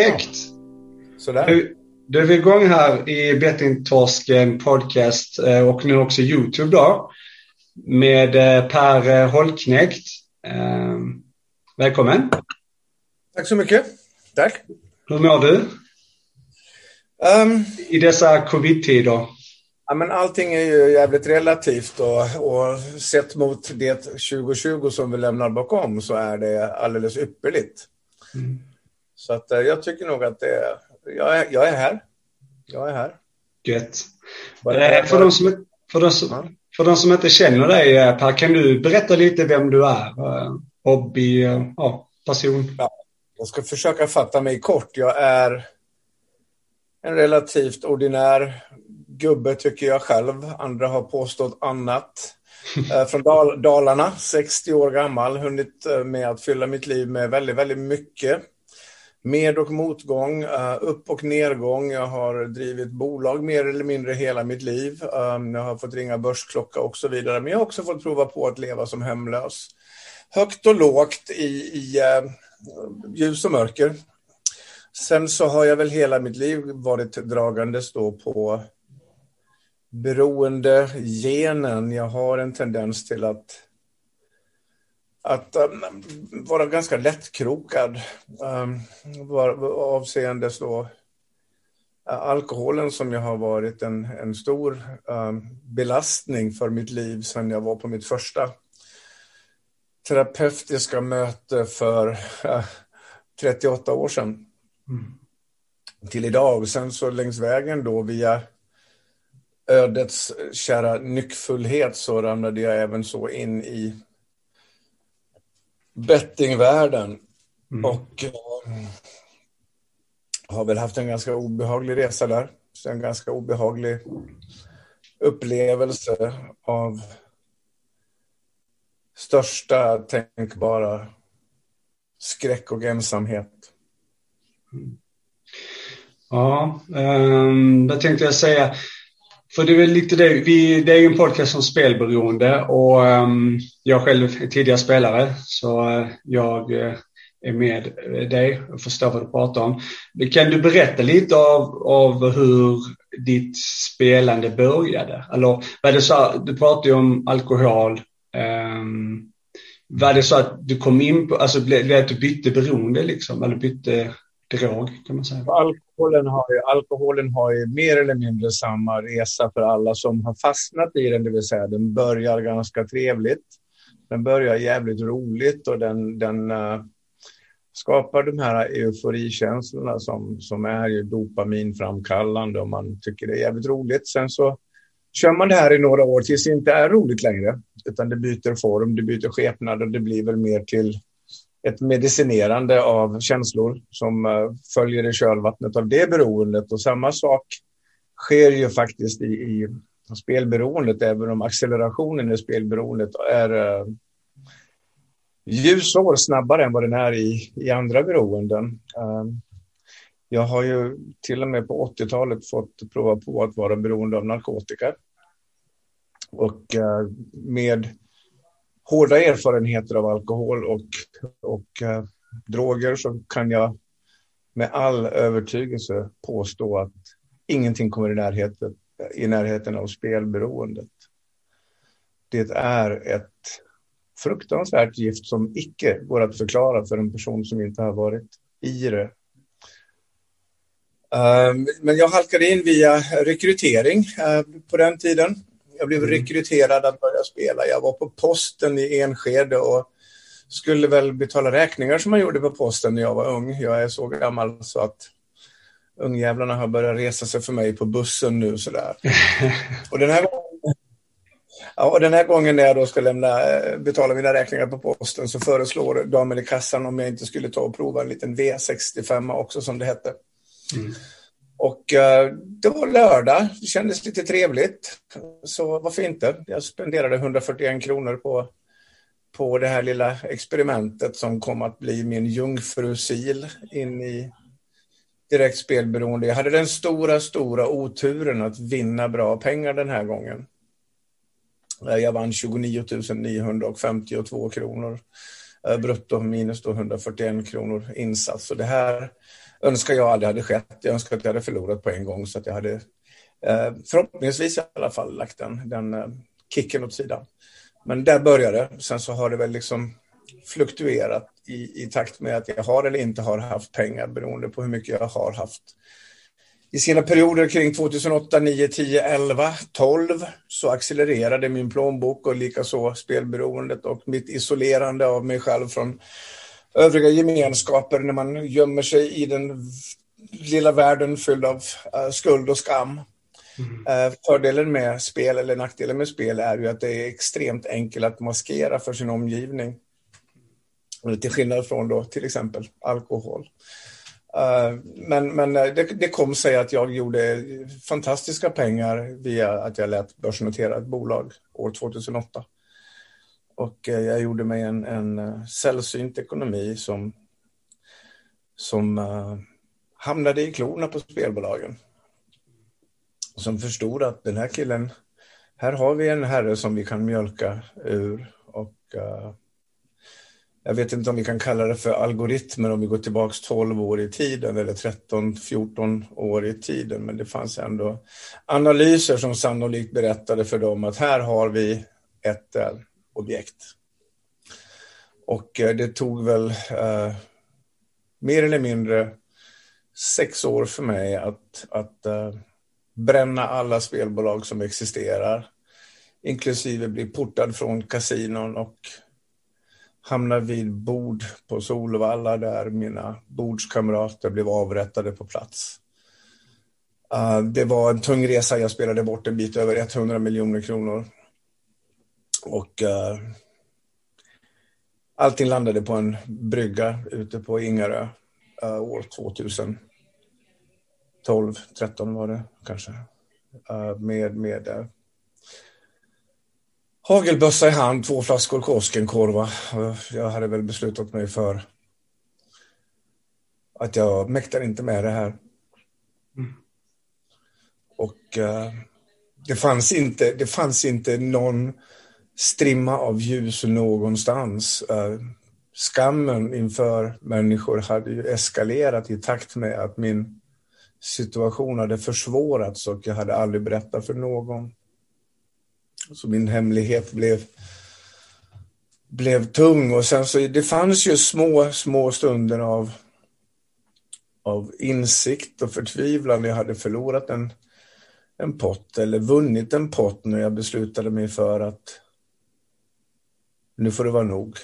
Perfekt. Sådär. Nu, då är vi igång här i Bettingtorsken podcast eh, och nu också YouTube då. Med eh, Per Holknekt. Eh, välkommen. Tack så mycket. Tack. Hur mår du? Um, I dessa covid-tider? Ja, men allting är ju jävligt relativt och, och sett mot det 2020 som vi lämnar bakom så är det alldeles ypperligt. Mm. Så att, jag tycker nog att det är, jag är, jag är här. Jag är här. Gött. Eh, för, de som, för, de som, för de som inte känner dig eh, Per, kan du berätta lite vem du är? Eh, hobby, ja, person? Ja, jag ska försöka fatta mig kort. Jag är en relativt ordinär gubbe tycker jag själv. Andra har påstått annat. Från Dal Dalarna, 60 år gammal, hunnit med att fylla mitt liv med väldigt, väldigt mycket. Med och motgång, eh, upp och nedgång. Jag har drivit bolag mer eller mindre hela mitt liv. Um, jag har fått ringa börsklocka och så vidare. Men jag har också fått prova på att leva som hemlös. Högt och lågt i, i eh, ljus och mörker. Sen så har jag väl hela mitt liv varit dragandes då på beroende genen. Jag har en tendens till att att um, vara ganska lättkrokad um, avseende då, uh, alkoholen som jag har varit en, en stor um, belastning för mitt liv sedan jag var på mitt första terapeutiska möte för uh, 38 år sedan. Mm. Till idag. Sen så längs vägen då via ödets kära nyckfullhet så ramlade jag även så in i bettingvärlden. Mm. Och uh, har väl haft en ganska obehaglig resa där. Så en ganska obehaglig upplevelse av största tänkbara skräck och ensamhet. Mm. Ja, um, det tänkte jag säga. För det är väl lite det, vi, det är en podcast om spelberoende och um, jag själv är tidigare spelare så uh, jag uh, är med dig och förstår vad du pratar om. Kan du berätta lite av, av hur ditt spelande började? Eller var det så, du pratade ju om alkohol. Um, var det så att du kom in på, alltså blev det att du bytte beroende liksom, eller bytte drag kan man säga? Alkoholen har, ju, alkoholen har ju mer eller mindre samma resa för alla som har fastnat i den, det vill säga den börjar ganska trevligt. Den börjar jävligt roligt och den, den uh, skapar de här euforikänslorna som, som är ju dopaminframkallande och man tycker det är jävligt roligt. Sen så kör man det här i några år tills det inte är roligt längre, utan det byter form, det byter skepnad och det blir väl mer till ett medicinerande av känslor som eh, följer i kölvattnet av det beroendet. Och samma sak sker ju faktiskt i, i spelberoendet, även om accelerationen i spelberoendet är eh, uh, ljusår snabbare än vad den är i, i andra beroenden. Uh, jag har ju till och med på 80-talet fått prova på att vara beroende av narkotika. Och med hårda erfarenheter av alkohol och, och eh, droger så kan jag med all övertygelse påstå att ingenting kommer i närheten, i närheten av spelberoendet. Det är ett fruktansvärt gift som icke går att förklara för en person som inte har varit i det. Eh, men jag halkade in via rekrytering eh, på den tiden. Jag blev mm. rekryterad att börja spela. Jag var på posten i Enskede och skulle väl betala räkningar som man gjorde på posten när jag var ung. Jag är så gammal så att ungjävlarna har börjat resa sig för mig på bussen nu sådär. och den här gången, ja, och den här gången när jag då ska lämna, eh, betala mina räkningar på posten så föreslår damen i kassan om jag inte skulle ta och prova en liten V65 också som det hette. Mm. Och eh, det var lördag, det kändes lite trevligt. Så varför inte? Jag spenderade 141 kronor på, på det här lilla experimentet som kom att bli min jungfrusil in i direkt spelberoende. Jag hade den stora, stora oturen att vinna bra pengar den här gången. Eh, jag vann 29 952 kronor eh, brutto minus då 141 kronor insats. Och det här önskar jag aldrig hade skett. Jag önskar att jag hade förlorat på en gång så att jag hade eh, förhoppningsvis i alla fall lagt den, den eh, kicken åt sidan. Men där började det. Sen så har det väl liksom fluktuerat i, i takt med att jag har eller inte har haft pengar beroende på hur mycket jag har haft. I sina perioder kring 2008, 9, 10, 11, 12 så accelererade min plånbok och likaså spelberoendet och mitt isolerande av mig själv från övriga gemenskaper när man gömmer sig i den lilla världen fylld av uh, skuld och skam. Mm. Uh, fördelen med spel, eller nackdelen med spel, är ju att det är extremt enkelt att maskera för sin omgivning. Till skillnad från då till exempel alkohol. Men men det, det, kom sig att jag gjorde fantastiska pengar via att jag lät börsnotera ett bolag år 2008. Och eh, jag gjorde mig en, en eh, sällsynt ekonomi som, som uh, hamnade i klorna på spelbolagen. Som förstod att den här killen, här har vi en herre som vi kan mjölka ur och jag vet inte om vi kan kalla det för algoritmer om vi går tillbaka 12 år i tiden eller 13-14 år i tiden. Men det fanns ändå analyser som sannolikt berättade för dem att här har vi ett äh, objekt. Och eh, det tog väl eh, mer eller mindre sex år för mig att, att eh, bränna alla spelbolag som existerar. Inklusive bli portad från kasinon och hamna vid bord på Solvalla där mina bordskamrater blev avrättade på plats. Uh, det var en tung resa. Jag spelade bort en bit över 100 miljoner kronor. Och uh, allting landade på en brygga ute på Ingarö uh, år 2012, 13 var det kanske. med med hagelbössa i hand, två flaskor Koskenkorva. Jag hade väl beslutat mig för att jag mäktar inte med det här. Mm. Och uh, det, fanns inte, det fanns inte någon strimma av ljus någonstans. Eh, skammen inför människor hade ju eskalerat i takt med att min situation hade försvårats och jag hade aldrig berättat för någon. Så min hemlighet blev, blev tung och sen så det fanns ju små, små stunder av, av insikt och förtvivlan. Jag hade förlorat en, en pott eller vunnit en pott när jag beslutade mig för att nu får det vara nog.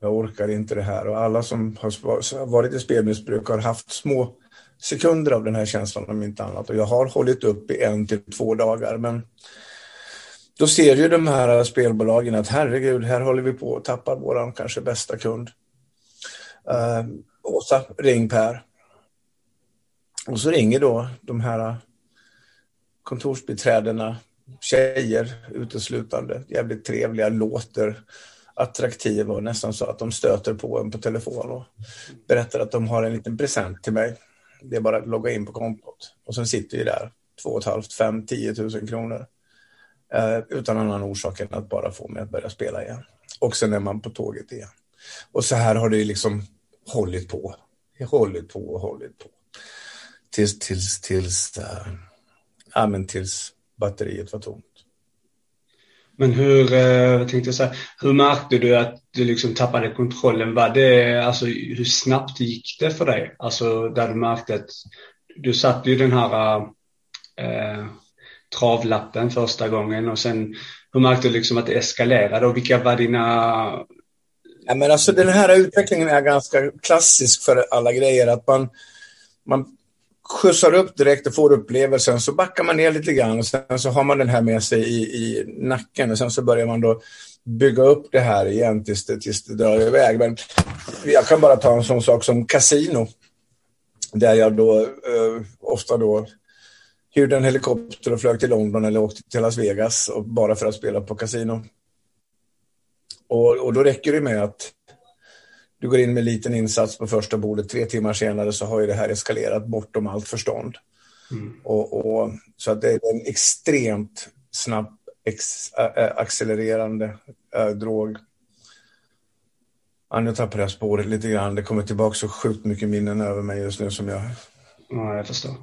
Jag orkar inte det här och alla som har varit i spelmissbruk har haft små sekunder av den här känslan om inte annat och jag har hållit upp i en till två dagar men då ser ju de här spelbolagen att herregud, här håller vi på att tappa vår kanske bästa kund. Uh, Åsa, ring Per. Och så ringer då de här kontorsbiträdena, tjejer uteslutande, jävligt trevliga, låter attraktiva och nästan så att de stöter på en på telefon och berättar att de har en liten present till mig. Det är bara att logga in på kontot. Och sen sitter vi där, 2 500, 5 10 000 kronor. Eh, utan annan orsak än att bara få mig att börja spela igen. Och sen är man på tåget igen. Och så här har det liksom hållit på. Hållit på och hållit på. Tills, tills, tills, äh, ja, men tills batteriet var tomt. Men hur, eh, tänkte jag säga, hur märkte du att du liksom tappade kontrollen? Var det, alltså, hur snabbt gick det för dig? Alltså där du märkte att du satte ju den här äh, travlappen första gången och sen hur märkte du liksom att det eskalerade och vilka var dina... Ja, men alltså den här utvecklingen är ganska klassisk för alla grejer att man, man skjutsar upp direkt och får upplevelsen så backar man ner lite grann och sen så har man den här med sig i, i nacken och sen så börjar man då bygga upp det här igen tills det, tills det drar iväg. Men jag kan bara ta en sån sak som kasino där jag då eh, ofta då hyrde en helikopter och flög till London eller åkte till Las Vegas och bara för att spela på kasino. Och, och då räcker det med att du går in med en liten insats på första bordet. Tre timmar senare så har ju det här eskalerat bortom allt förstånd. Mm. Och, och, så att det är en extremt snabb ex, ä, accelererande ä, drog. Ja, nu tappade jag spåret lite grann. Det kommer tillbaka så sjukt mycket minnen över mig just nu som jag... Ja, jag förstår.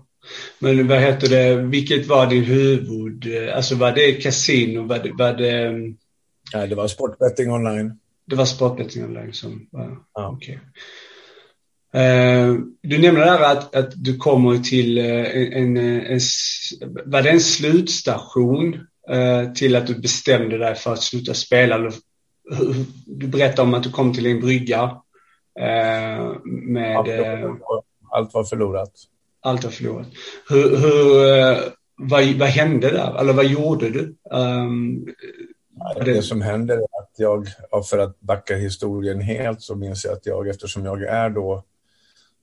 Men vad heter det, vilket var din huvud, alltså var det kasino, var det... Var det... Nej, det var sportbetting online. Det var sportbetting online som var, ja. okej. Okay. Uh, du nämnde där att, att du kommer till uh, en, en, en, var det en slutstation uh, till att du bestämde dig för att sluta spela? Du berättade om att du kom till en brygga med... Allt var förlorat allt var förlorat. Hur, hur, eh, vad, vad hände där? Eller vad gjorde du? Um, det, som hände är att jag, för att backa historien helt, så minns jag att jag, eftersom jag är då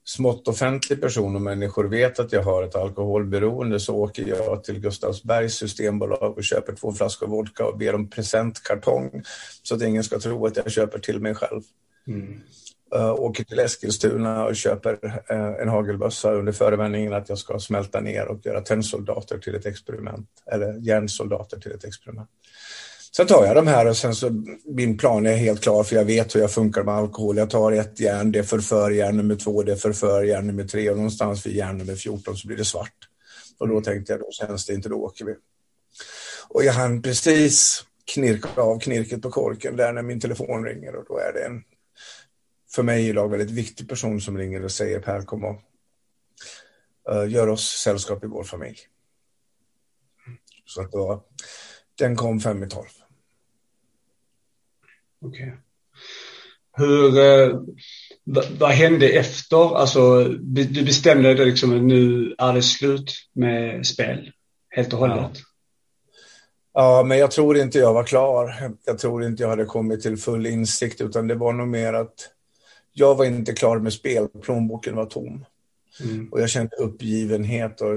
smått offentlig person och människor vet att jag har ett alkoholberoende så åker jag till Gustavsbergs systembolag och köper två flaskor vodka och ber om presentkartong så att ingen ska tro att jag köper till mig själv. Mm. Uh, åker till Eskilstuna och köper uh, en hagelbössa under förevändningen att jag ska smälta ner och göra tennsoldater till ett experiment. Eller järnsoldater till ett experiment. Sen tar jag de här och sen så min plan är helt klar för jag vet hur jag funkar med alkohol. Jag tar ett järn, det förför järn nummer två, det förför järn nummer tre och någonstans vid järn nummer 14 så blir det svart. Och då tänkte jag, då känns det inte, då åker vi. Och jag hann precis knirka av knirket på korken där när min telefon ringer och då är det en för mig idag väldigt viktig person som ringer och säger Per kom och uh, gör oss sällskap i vår familj. Så att då, den kom fem i tolv. Okej. Okay. Hur, eh, vad hände efter? Alltså, du bestämde dig liksom att nu är det slut med spel helt och hållet? Ja. ja. men jag tror inte jag var klar. Jag tror inte jag hade kommit till full insikt, utan det var nog mer att jag var inte klar med spel, plånboken var tom. Mm. Och jag kände uppgivenhet och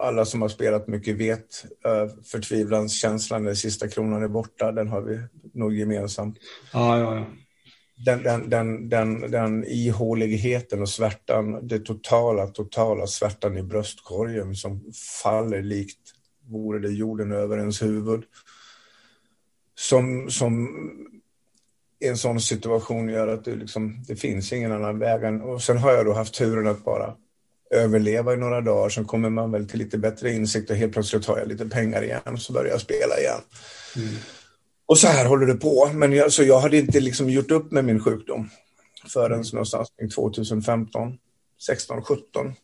alla som har spelat mycket vet uh, förtvivlanskänslan när sista kronan är borta, den har vi nog gemensamt. Ja, ja, ja. Den, den, den, den, den ihåligheten och svärtan, det totala, totala svärtan i bröstkorgen som faller likt vore det jorden över ens huvud. Som, som i en sån situation gör att det, liksom, det finns ingen annan väg. Än, och sen har jag då haft turen att bara överleva i några dagar. Sen kommer man väl till lite bättre insikt och helt plötsligt har jag lite pengar igen så börjar jag spela igen. Mm. Och så här håller det på. Men jag, så jag hade inte liksom gjort upp med min sjukdom förrän mm. någonstans 2015, 16, 17.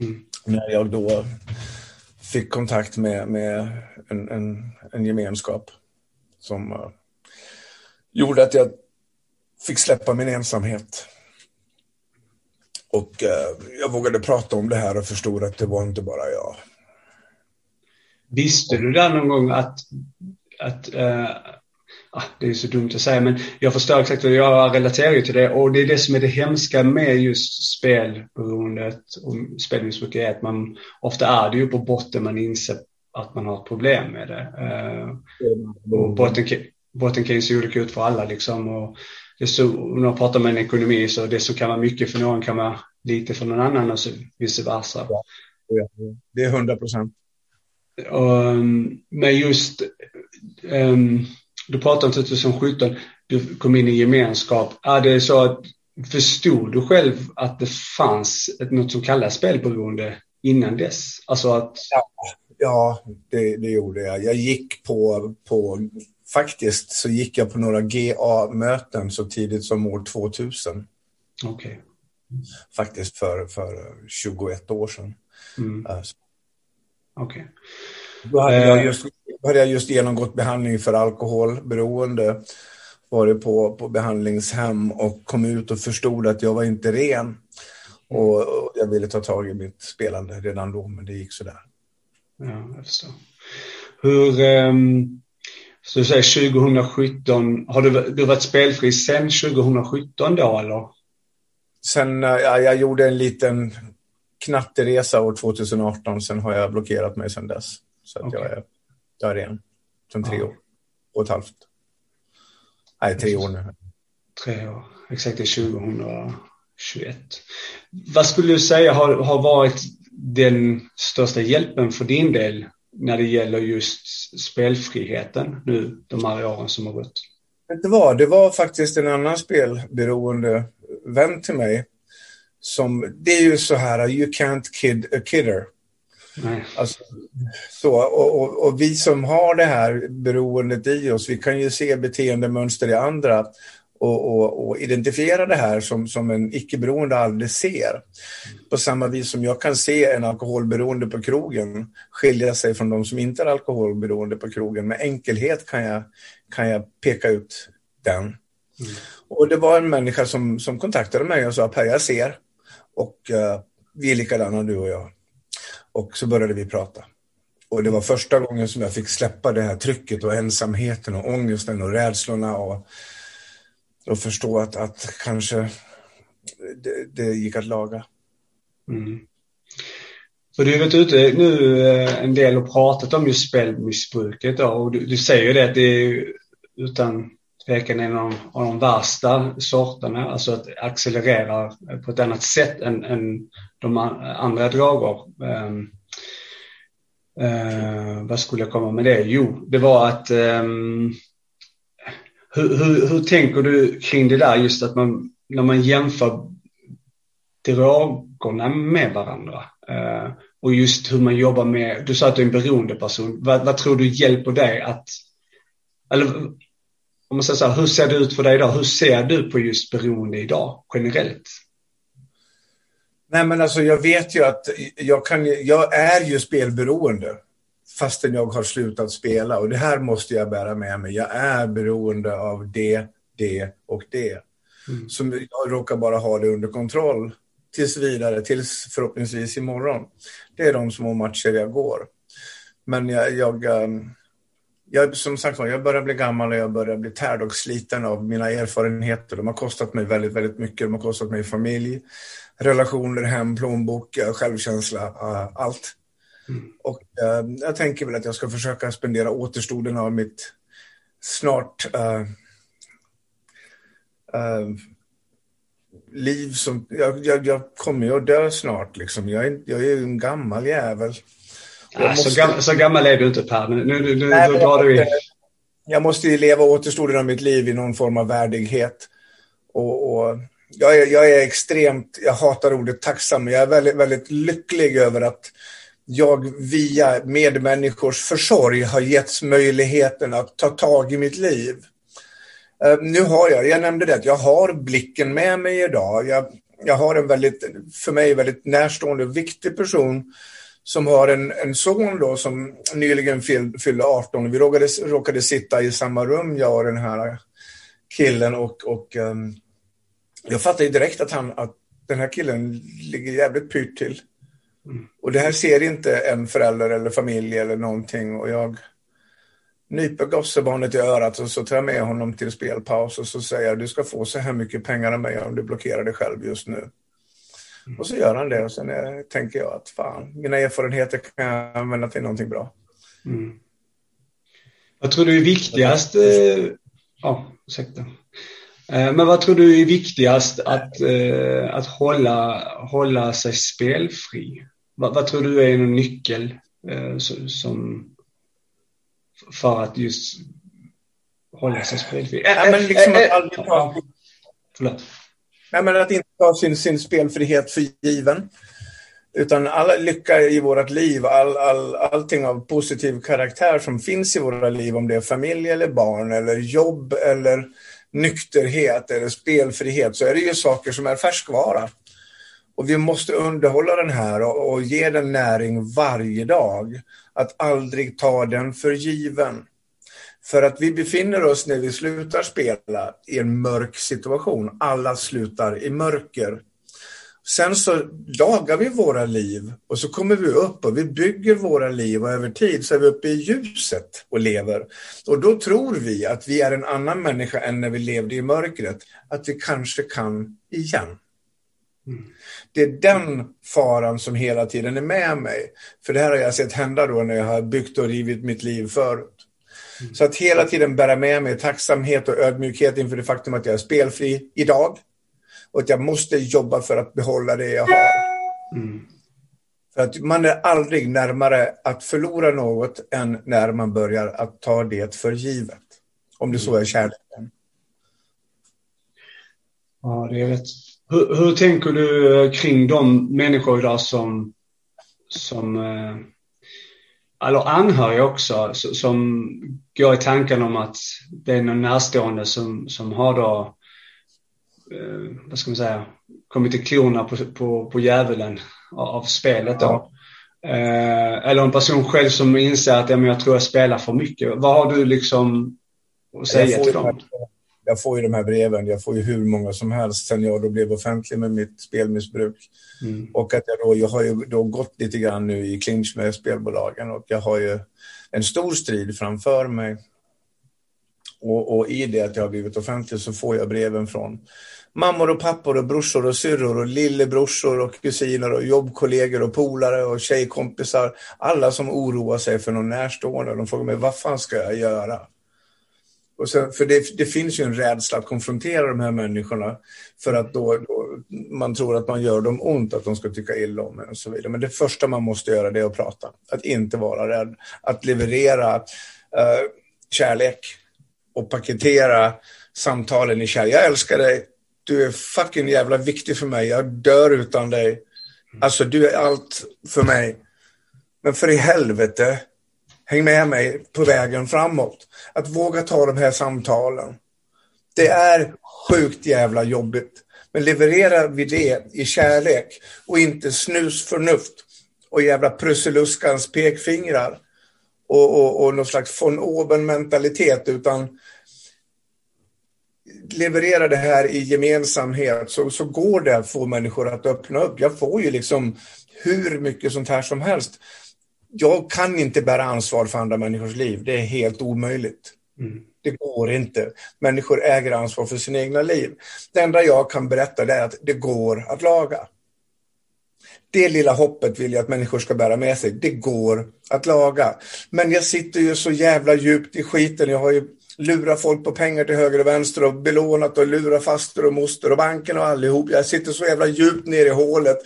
Mm. När jag då fick kontakt med, med en, en, en gemenskap som uh, gjorde att jag fick släppa min ensamhet. Och eh, jag vågade prata om det här och förstod att det var inte bara jag. Visste du där någon gång att, att uh, det är så dumt att säga, men jag förstår exakt och jag relaterar ju till det och det är det som är det hemska med just spelberoendet och spelmissbruk är att man ofta är det ju på botten man inser att man har ett problem med det. Uh, och botten, botten kan ju se olika ut för alla liksom. Och det så, när man pratar med en ekonomi så det som kan vara mycket för någon kan vara lite för någon annan och så vice versa. Ja, det är hundra procent. Men just, um, du pratar om 2017, du kom in i gemenskap. Är det så att förstod du själv att det fanns ett, något som kallas spelberoende innan dess? Alltså att... Ja, ja det, det gjorde jag. Jag gick på, på faktiskt så gick jag på några GA-möten så tidigt som år 2000. Okej. Okay. Faktiskt för, för 21 år sedan. Mm. Okej. Okay. Då hade, jag eh. just, hade jag just genomgått behandling för alkoholberoende. Varit på, på behandlingshem och kom ut och förstod att jag var inte ren. Och, och jag ville ta tag i mitt spelande redan då, men det gick sådär. Ja, jag förstår. Hur, um så du säger 2017, har du, du varit spelfri sen 2017 då eller? Sen, eh, ja, jag gjorde en liten knatteresa år 2018, sen har jag blockerat mig sen dess. Så att okay. jag, är, jag är ren. Sen tre ja. år och ett halvt. Nej, tre år nu. Tre år, exakt det är 2021. Vad skulle du säga har, har varit den största hjälpen för din del när det gäller just spelfriheten nu de här åren som har gått? Vet du vad, det var faktiskt en annan spelberoende vän till mig. Som, det är ju så här, you can't kid a kidder. Alltså, så, och, och, och, vi som har det här beroendet i oss, vi kan ju se beteendemönster i andra och, och, och identifiera det här som, som en icke-beroende aldrig ser. På samma vis som jag kan se en alkoholberoende på krogen skilja sig från de som inte är alkoholberoende på krogen. Med enkelhet kan jag, kan jag peka ut den. Mm. Och det var en människa som, som kontaktade mig och sa Per, jag ser och uh, vi är likadana du och jag. Och så började vi prata. Och det var första gången som jag fick släppa det här trycket och ensamheten och ångesten och rädslorna och, och förstå att, att kanske det, det gick att laga. Mm. För du har varit ute eh, nu eh, en del och pratat om just spelmissbruket då, och du, du säger det att det är utan tvekan en av, av de värsta sorterna, alltså att accelerera på ett annat sätt än, än de andra droger. Um, ehm, uh, eh, vad skulle jag komma med det? Jo, det var att um, hur, hur, hur, tänker du kring det där just att man när man jämför drogerna med varandra eh, och just hur man jobbar med, du sa att du är en beroendeperson. Vad, vad tror du hjälper dig att, eller om man säger så här, hur ser det ut för dig idag? Hur ser du på just beroende idag generellt? Nej, men alltså jag vet ju att jag, kan, jag är ju spelberoende fastän jag har slutat spela och det här måste jag bära med mig. Jag är beroende av det, det och det. Mm. Så jag råkar bara ha det under kontroll tills vidare, tills förhoppningsvis imorgon. Det är de små matcher jag går. Men jag, jag, ehm, jag, som sagt jag börjar bli gammal och jag börjar bli tärd och sliten av mina erfarenheter. De har kostat mig väldigt, väldigt mycket. De har kostat mig familj, relationer, hem, plånbok, självkänsla, allt. Mm. Och uh, jag tänker väl att jag ska försöka spendera återstoden av mitt snart uh, liv som... Jag, jag, jag kommer ju att dö snart liksom. Jag är, jag är en gammal jävel. Nej, måste... så, gammal, så, gammal är du inte Per. Nu, nu, nu, Nej, nu drar du in. Jag måste ju leva återstoden av mitt liv i någon form av värdighet. Och, och jag, är, jag är extremt, jag hatar ordet tacksam, men jag är väldigt, väldigt lycklig över att jag via medmänniskors försorg har getts möjligheten att ta tag i mitt liv. Eh, nu har jag, jag nämnde det, jag har blicken med mig idag. Jag, jag har en väldigt, för mig väldigt närstående och viktig person som har en, en son då som nyligen fyllde 18. Vi råkade, råkade sitta i samma rum, jag och den här killen. Och, och um, jag fattade direkt att, han, att den här killen ligger jävligt pyrt till. Och det här ser inte en förälder eller familj eller någonting. Och jag nyper gossebarnet i örat och så tar jag med honom till spelpaus och så säger jag du ska få så här mycket pengar av mig om du blockerar dig själv just nu. Och så gör han det och sen är, tänker jag att fan, mina erfarenheter kan jag använda till någonting bra. Mm. Vad tror du är viktigast? Eh, ja, ursäkta. Eh, men vad tror du är viktigast att, eh, att hålla, hålla sig spelfri? Vad, vad tror du är en nyckel eh, som, för att just hålla sig spelfri? Ja, men liksom att aldrig ta... Förlåt. Nej, men att inte ta sin, sin spelfrihet för given. Utan all lycka i vårt liv, all, all, allting av positiv karaktär som finns i våra liv, om det är familj eller barn eller jobb eller nykterhet eller spelfrihet, så är det ju saker som är färskvara. Och vi måste underhålla den här och, och ge den näring varje dag. Att aldrig ta den för given. För att vi befinner oss när vi slutar spela i en mörk situation. Alla slutar i mörker. Sen så lagar vi våra liv och så kommer vi upp och vi bygger våra liv och över tid så är vi uppe i ljuset och lever. Och då tror vi att vi är en annan människa än när vi levde i mörkret. Att vi kanske kan igen. Mm. Det är den faran som hela tiden är med mig. För det här har jag sett hända då när jag har byggt och rivit mitt liv förut. Mm. Så att hela tiden bära med mig tacksamhet och ödmjukhet inför det faktum att jag är spelfri idag. Och att jag måste jobba för att behålla det jag har. Mm. För att man är aldrig närmare att förlora något än när man börjar att ta det för givet. Om det så är kärleken. Ja, det är rätt. Hur, hur tänker du eh, kring de människor idag som, som eh, eller anhöriga också, som går i tanken om att det är någon närstående som, som har då, eh, vad ska man säga, kommit i klorna på, på, på djävulen av, spelet då. Ja. Eller en person själv som inser att ja, men jag tror jag spelar för mycket. Vad har du liksom att säga till dem? Jag får ju de här breven, jag får ju hur många som helst sen jag då blev offentlig med mitt spelmissbruk. Mm. Och att jag då, jag har ju då gått lite grann nu i clinch med spelbolagen och jag har ju en stor strid framför mig. Och, och i det att jag har blivit offentlig så får jag breven från mammor och pappor och brorsor och syrror och lillebrorsor och kusiner och jobbkollegor och polare och tjejkompisar. Alla som oroar sig för någon närstående. De frågar mig, vad fan ska jag göra? Och sen, för det, det, finns ju en rädsla att konfrontera de här människorna för att då, då, man tror att man gör dem ont, att de ska tycka illa om en och så vidare. Men det första man måste göra det är att prata, att inte vara rädd, att leverera uh, kärlek och paketera samtalen i kärlek. Jag älskar dig, du är fucking jävla viktig för mig, jag dör utan dig. Alltså du är allt för mig. Men för i helvete, Häng med mig på vägen framåt. Att våga ta de här samtalen. Det är sjukt jävla jobbigt. Men levererar vi det i kärlek och inte snusförnuft och jävla Prussiluskans pekfingrar och, och, och någon slags von oben mentalitet utan leverera det här i gemensamhet så, så går det att få människor att öppna upp. Jag får ju liksom hur mycket sånt här som helst jag kan inte bära ansvar för andra människors liv. Det är helt omöjligt. Mm. Det går inte. Människor äger ansvar för sina egna liv. Det enda jag kan berätta är att det går att laga. Det lilla hoppet vill jag att människor ska bära med sig. Det går att laga. Men jag sitter ju så jävla djupt i skiten. Jag har ju lurat folk på pengar till höger och vänster och belånat och lurat faster och moster och banken och allihop. Jag sitter så jävla djupt ner i hålet.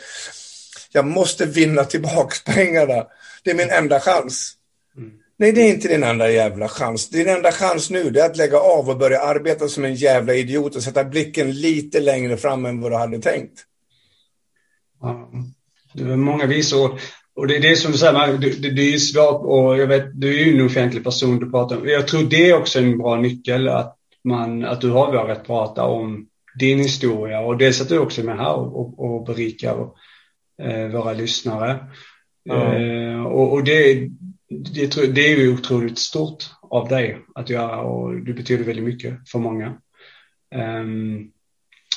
Jag måste vinna tillbaks pengarna. Det är min enda chans. Mm. Nej, det är inte din enda jävla chans. Din enda chans nu är att lägga av och börja arbeta som en jävla idiot och sätta blicken lite längre fram än vad du hade tänkt. Ja, det är många visor. Och det är det som du säger, det, det är svårt och jag vet, du är ju en offentlig person du pratar om. Jag tror det är också en bra nyckel att, man, att du har vågat prata om din historia och dels att du också är med här och, och berikar eh, våra lyssnare. Mm. och, och det, det, det, är ju otroligt stort av dig att göra och det betyder väldigt mycket för många. Um,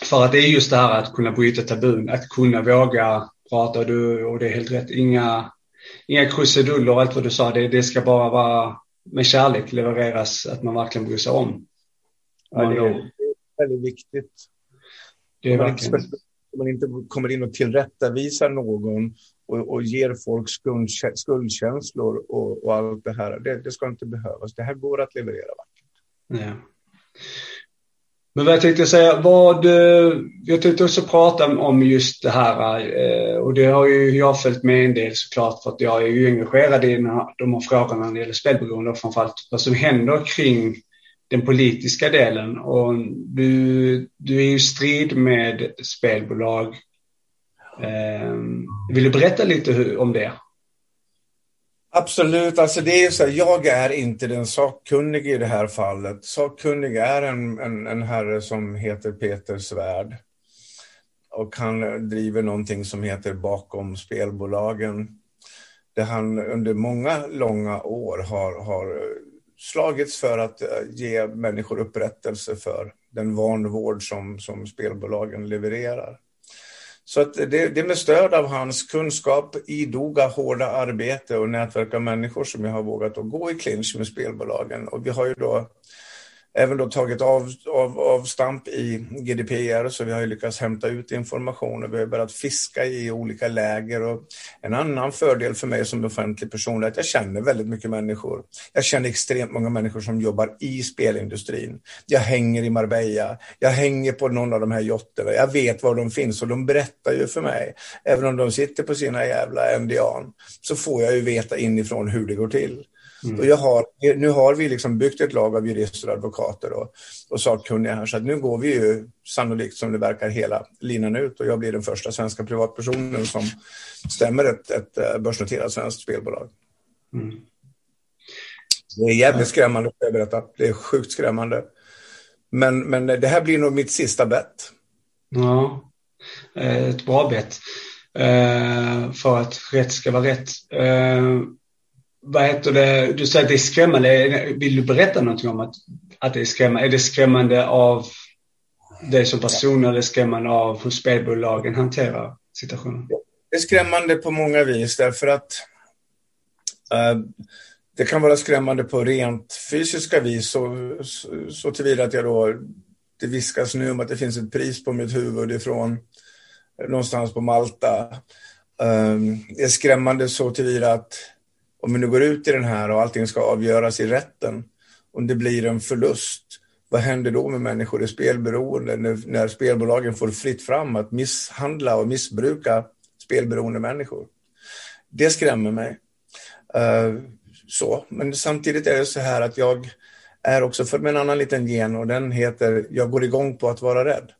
för att det är just det här att kunna bryta tabun, att kunna våga prata och, du, och det är helt rätt. Inga, inga krusiduller och allt vad du sa, det, det ska bara vara med kärlek levereras, att man verkligen bryr sig om. Ja, det är väldigt viktigt. Det är verkligen. Om man inte kommer in och tillrättavisar någon och, och ger folk skuld, skuldkänslor och, och, allt det här. Det, det, ska inte behövas. Det här går att leverera vackert. Ja. Men vad jag tänkte säga, vad, eh, jag tänkte också prata om just det här eh, och det har ju jag följt med en del såklart för att jag är ju engagerad i de här frågorna när det gäller spelberoende och framförallt vad som händer kring den politiska delen och du, du är i strid med spelbolag ehm, vill du berätta lite om det? Absolut, alltså det är så här, jag är inte den sakkunnige i det här fallet. Sakkunnig är en, en, en herre som heter Peter Svärd. Och han driver någonting som heter Bakom spelbolagen. Där han under många långa år har, har slagits för att eh, ge människor upprättelse för den vanvård som, som spelbolagen levererar. Så att det, det är med stöd av hans kunskap, idoga, hårda arbete och nätverk av människor som jag har vågat att gå i clinch med spelbolagen. Och vi har ju då även då tagit av, av, av stamp i GDPR så vi har ju lyckats hämta ut information och vi har börjat fiska i olika läger. Och en annan fördel för mig som offentlig person är att jag känner väldigt mycket människor. Jag känner extremt många människor som jobbar i spelindustrin. Jag hänger i Marbella, jag hänger på någon av de här jotterna, jag vet var de finns och de berättar ju för mig. Även om de sitter på sina jävla NDA så får jag ju veta inifrån hur det går till. Mm. Och jag har, nu har vi liksom byggt ett lag av jurister, advokater och, och sakkunniga här. Så att nu går vi ju sannolikt som det verkar hela linan ut och jag blir den första svenska privatpersonen som stämmer ett, ett eh, börsnoterat svenskt spelbolag. Mm. Det är jävligt skrämmande, jag berätta. Det är sjukt skrämmande. Men, men det här blir nog mitt sista bett. Ja, eh, ett bra bett. Eh, för att rätt ska vara rätt vad heter det, du säger att det är skrämmande. Vill du berätta någonting om att, att det är skrämmande? Är det skrämmande av dig som person eller skrämmande av hur spelbolagen hanterar situationen? Det är skrämmande på många vis därför att uh, det kan vara skrämmande på rent fysiska vis så, så, så tillvida att jag då, det viskas nu om att det finns ett pris på mitt huvud ifrån någonstans på Malta. Um, det är skrämmande så tillvida att om vi nu går ut i den här och allting ska avgöras i rätten, om det blir en förlust, vad händer då med människor i spelberoende när, när spelbolagen får fritt fram att misshandla och missbruka spelberoende människor? Det skrämmer mig. Uh, så, men samtidigt är det så här att jag är också för med en annan liten gen och den heter jag går igång på att vara rädd.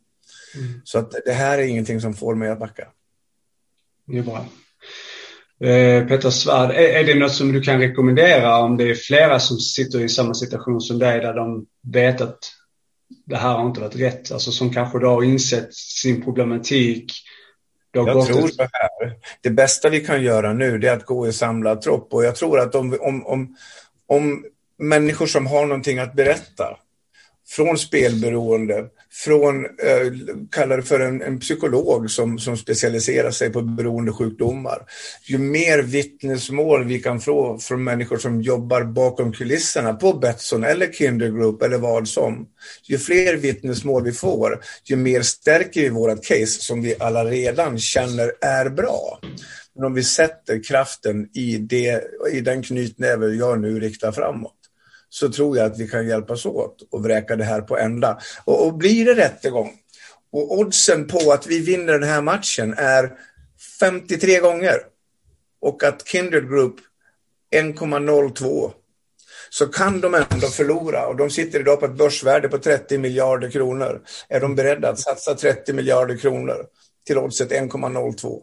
Mm. Så att det här är ingenting som får mig att backa. Det är bra. Eh, Peter Svärd, är, är, det något som du kan rekommendera om det är flera som sitter i samma situation som dig där de vet att det här har inte varit rätt, alltså som kanske då har insett sin problematik. Jag tror så här, det bästa vi kan göra nu är att gå i samlad tropp. Och jag tror att om, om, om, om människor som har någonting att berätta från spelberoende, från, eh, kallar det för en, en, psykolog som, som specialiserar sig på beroendesjukdomar. Ju mer vittnesmål vi kan få från människor som jobbar bakom kulisserna på Betsson eller Kinder Group eller vad som, ju fler vittnesmål vi får, ju mer stärker vi vårt case som vi alla redan känner är bra. Men om vi sätter kraften i, det, i den knytnäve jag nu riktar framåt, så tror jag att vi kan hjälpas åt och vräka det här på ända. Och, och blir det rättegång och oddsen på att vi vinner den här matchen är 53 gånger och att Kindred Group 1,02 så kan de ändå förlora och de sitter idag på ett börsvärde på 30 miljarder kronor. Är de beredda att satsa 30 miljarder kronor till oddset 1,02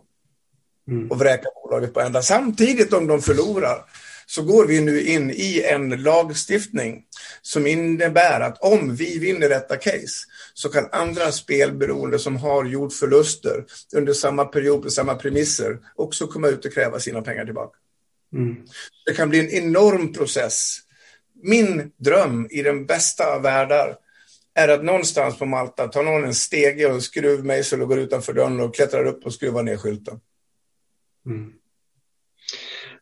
mm. och vräka bolaget på ända samtidigt om de förlorar så går vi nu in i en lagstiftning som innebär att om vi vinner detta case så kan andra spelberoende som har gjort förluster under samma period på samma premisser också komma ut och kräva sina pengar tillbaka. Mm. Det kan bli en enorm process. Min dröm i den bästa av världar är att någonstans på Malta tar någon en stege och en skruvmejsel och går utanför dörren och klättrar upp och skruvar ner skylten. Mm.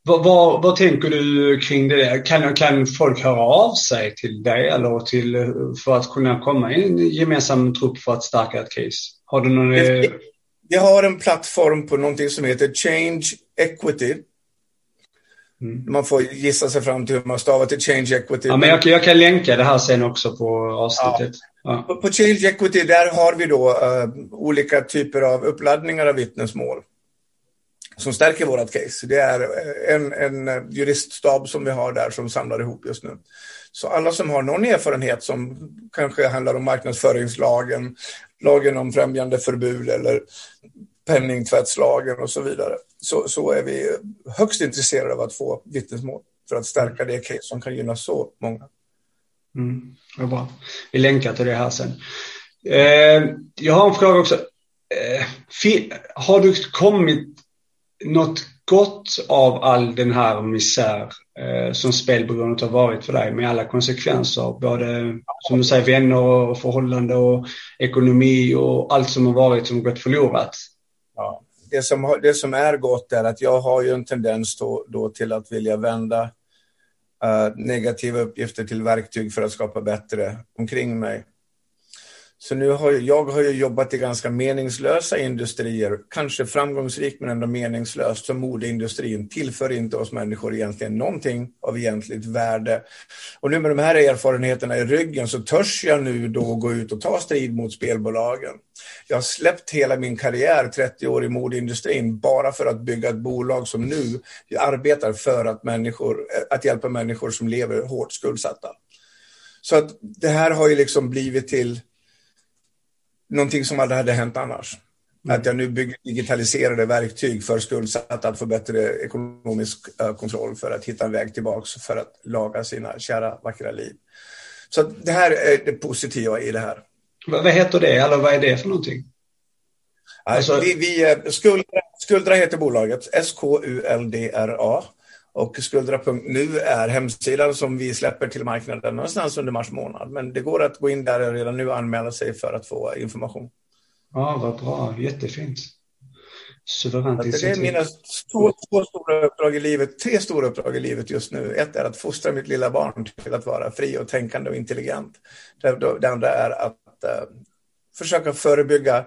Vad, vad, vad, tänker du kring det? Kan, kan folk höra av sig till dig eller till, för att kunna komma i en gemensam trupp för att stärka ett case? Har du någon... Vi har en plattform på någonting som heter Change Equity. Mm. Man får gissa sig fram till hur man stavar till Change Equity. Ja, men jag, jag, kan länka det här sen också på avsnittet. Ja. Ja. På, på Change Equity där har vi då uh, olika typer av uppladdningar av vittnesmål som stärker vårt case. Det är eh, en, en eh, juriststab som vi har där som samlar ihop just nu. Så alla som har någon erfarenhet som kanske handlar om marknadsföringslagen, lagen om främjande förbud eller penningtvättslagen och så vidare, så, så är vi högst intresserade av att få vittnesmål för att stärka det case som kan gynna så många. Mm, det bra. Vi länkar till det här sen. Eh, jag har en fråga också. Eh, har du kommit något gott av all den här misär eh, som spelberoendet har varit för dig med alla konsekvenser, både som du säger vänner och förhållande och ekonomi och allt som har varit som har gått förlorat? Ja. Det, som, det som är gott är att jag har ju en tendens då, då till att vilja vända eh, negativa uppgifter till verktyg för att skapa bättre omkring mig. Så nu har jag, jag har ju jobbat i ganska meningslösa industrier, kanske framgångsrikt men ändå meningslöst, som modeindustrin tillför inte oss människor egentligen någonting av egentligt värde. Och nu med de här erfarenheterna i ryggen så törs jag nu då gå ut och ta strid mot spelbolagen. Jag har släppt hela min karriär, 30 år i modeindustrin, bara för att bygga ett bolag som nu arbetar för att, människor, att hjälpa människor som lever hårt skuldsatta. Så att det här har ju liksom blivit till någonting som aldrig hade hänt annars. Mm. Att jag nu bygger digitaliserade verktyg för skuldsatta att få bättre ekonomisk uh, kontroll för att hitta en väg tillbaka för att laga sina kära vackra liv. Så det här är det positiva i det här. Vad heter det, eller vad är det för någonting? Alltså, vi, vi, eh, Skuldra, Skuldra heter bolaget, S-K-U-L-D-R-A. Och skuldra.nu är hemsidan som vi släpper till marknaden någonstans under mars månad. Men det går att gå in där och redan nu anmäla sig för att få information. Ja, vad bra. Jättefint. Suveränt Det är mina två, två stora uppdrag i livet, tre stora uppdrag i livet just nu. Ett är att fostra mitt lilla barn till att vara fri och tänkande och intelligent. Det, det andra är att uh, försöka förebygga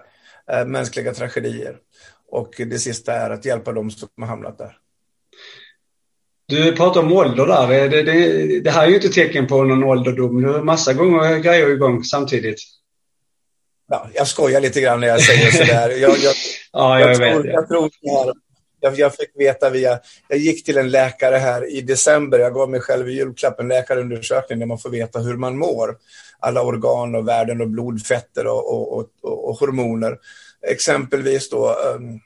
uh, mänskliga tragedier. Och det sista är att hjälpa dem som har hamnat där. Du pratar om ålder där. Det, det, det, här är ju inte tecken på någon ålderdom. Du har massa gånger grejer igång samtidigt. Ja, jag skojar lite grann när jag säger sådär. Jag, jag, ja, jag, jag vet. Tror, jag, tror jag, jag fick veta via... Jag gick till en läkare här i december. Jag gav mig själv i julklapp en läkarundersökning där man får veta hur man mår. Alla organ och värden och blodfetter och, och, och, och hormoner. Exempelvis då um,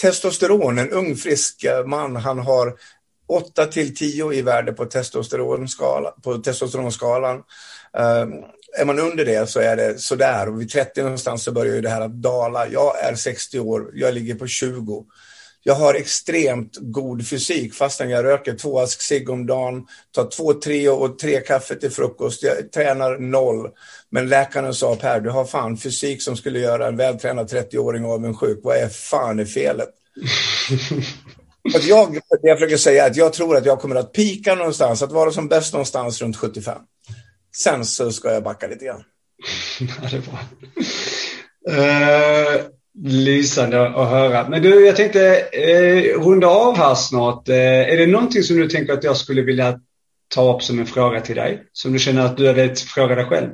testosteron. En ung frisk man, han har 8 till 10 i värde på, testosteronskala, på testosteronskalan. Um, är man under det så är det sådär. Och vid 30 någonstans så börjar ju det här att dala. Jag är 60 år, jag ligger på 20. Jag har extremt god fysik fastän jag röker två ask cigg om dagen, tar två, tre och tre kaffe till frukost. Jag tränar noll. Men läkaren sa Per, du har fan fysik som skulle göra en vältränad 30-åring avundsjuk. Vad är fan är felet? Att jag, det jag försöker säga är att jag tror att jag kommer att pika någonstans, att vara som bäst någonstans runt 75. Sen så ska jag backa lite grann. ja, det är bra. Uh, lysande att höra. Men du, jag tänkte uh, runda av här snart. Uh, är det någonting som du tänker att jag skulle vilja ta upp som en fråga till dig? Som du känner att du vet fråga dig själv?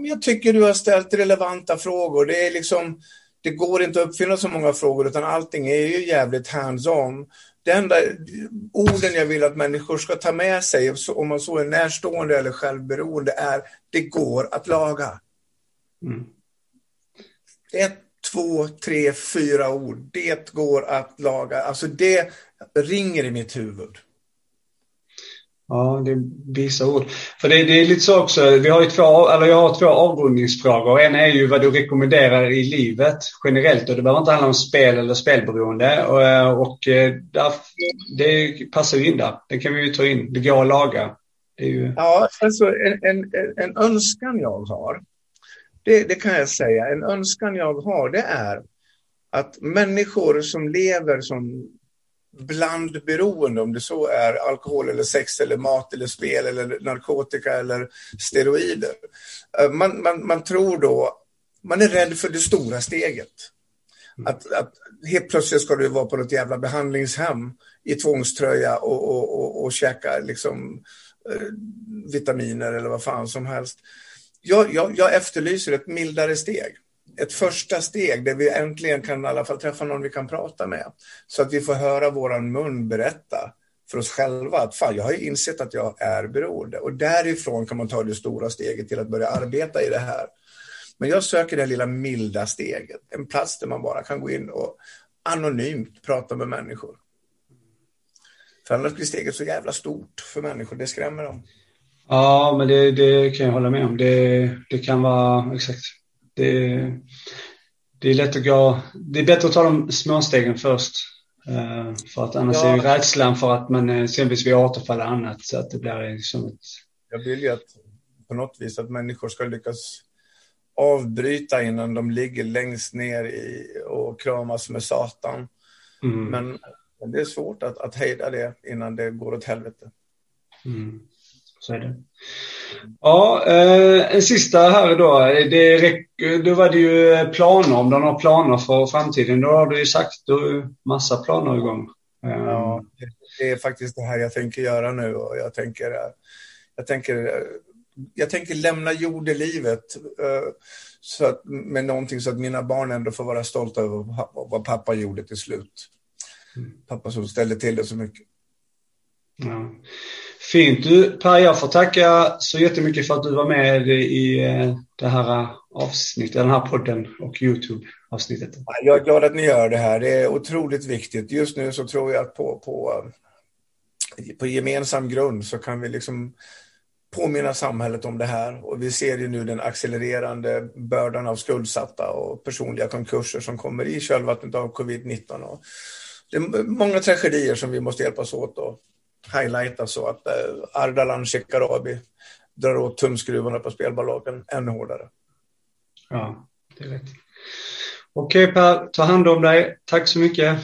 Jag tycker du har ställt relevanta frågor. Det är liksom det går inte att uppfinna så många frågor utan allting är ju jävligt hands-on. Det enda orden jag vill att människor ska ta med sig, om man så är närstående eller självberoende, är det går att laga. Mm. Ett, två, tre, fyra ord. Det går att laga. Alltså det ringer i mitt huvud. Ja, det är vissa ord. För det, det, är lite så också, vi har ju två, eller jag har två avrundningsfrågor. En är ju vad du rekommenderar i livet generellt och det behöver inte handla om spel eller spelberoende. Och, och eh, där, det passar ju in där. Det kan vi ju ta in. Det går att laga. Ju... Ja, alltså en, en, en önskan jag har, det, det kan jag säga, en önskan jag har det är att människor som lever som blandberoende, om det så är alkohol eller sex eller mat eller spel eller narkotika eller steroider. Eh, man, man, man tror då, man är rädd för det stora steget. Att, att helt plötsligt ska du vara på något jävla behandlingshem i tvångströja och, och, och, och käka liksom, eh, vitaminer eller vad fan som helst. Jag, jag, jag efterlyser ett mildare steg ett första steg där vi äntligen kan i alla fall träffa någon vi kan prata med. Så att vi får höra våran mun berätta för oss själva att fan, jag har ju insett att jag är beroende. Och därifrån kan man ta det stora steget till att börja arbeta i det här. Men jag söker det lilla milda steget. En plats där man bara kan gå in och anonymt prata med människor. För annars blir steget så jävla stort för människor. Det skrämmer dem. Ja, men det, det kan jag hålla med om. Det, det kan vara, exakt det, det är lätt att gå, det är bättre att ta de småstegen först. Uh, för att annars ja. är ju rädslan för att man eh, exempelvis vill återfalla annat så att det blir liksom ett... Jag vill ju att på något vis att människor ska lyckas avbryta innan de ligger längst ner i, och kramas med Satan. Mm. Men det är svårt att, att hejda det innan det går åt helvete. Mm. Så är det. Ja, eh, en sista här då. Det, då var det ju planer, om du har planer för framtiden. Då har du ju sagt du massa planer igång. Ja, det är faktiskt det här jag tänker göra nu och jag tänker, jag tänker, jag tänker lämna jordelivet eh, så att, med någonting så att mina barn ändå får vara stolta över vad pappa gjorde till slut. Mm. Pappa som ställde till det så mycket. Ja. Fint du Per, jag får tacka så jättemycket för att du var med i det eh, här avsnittet, den här podden och Youtube-avsnittet. Jag är glad att ni gör det här. Det är otroligt viktigt. Just nu så tror jag att på, på, eh, på gemensam grund så kan vi liksom påminna samhället om det här. Och vi ser ju nu den accelererande bördan av skuldsatta och personliga konkurser som kommer i kölvattnet av covid-19. Det är många tragedier som vi måste hjälpas åt att highlighta så att eh, Ardalan Shekarabi drar åt tumskruvarna på spelbolagen ännu hårdare. Ja, det är rätt. Okej Per, ta hand om dig. Tack så mycket.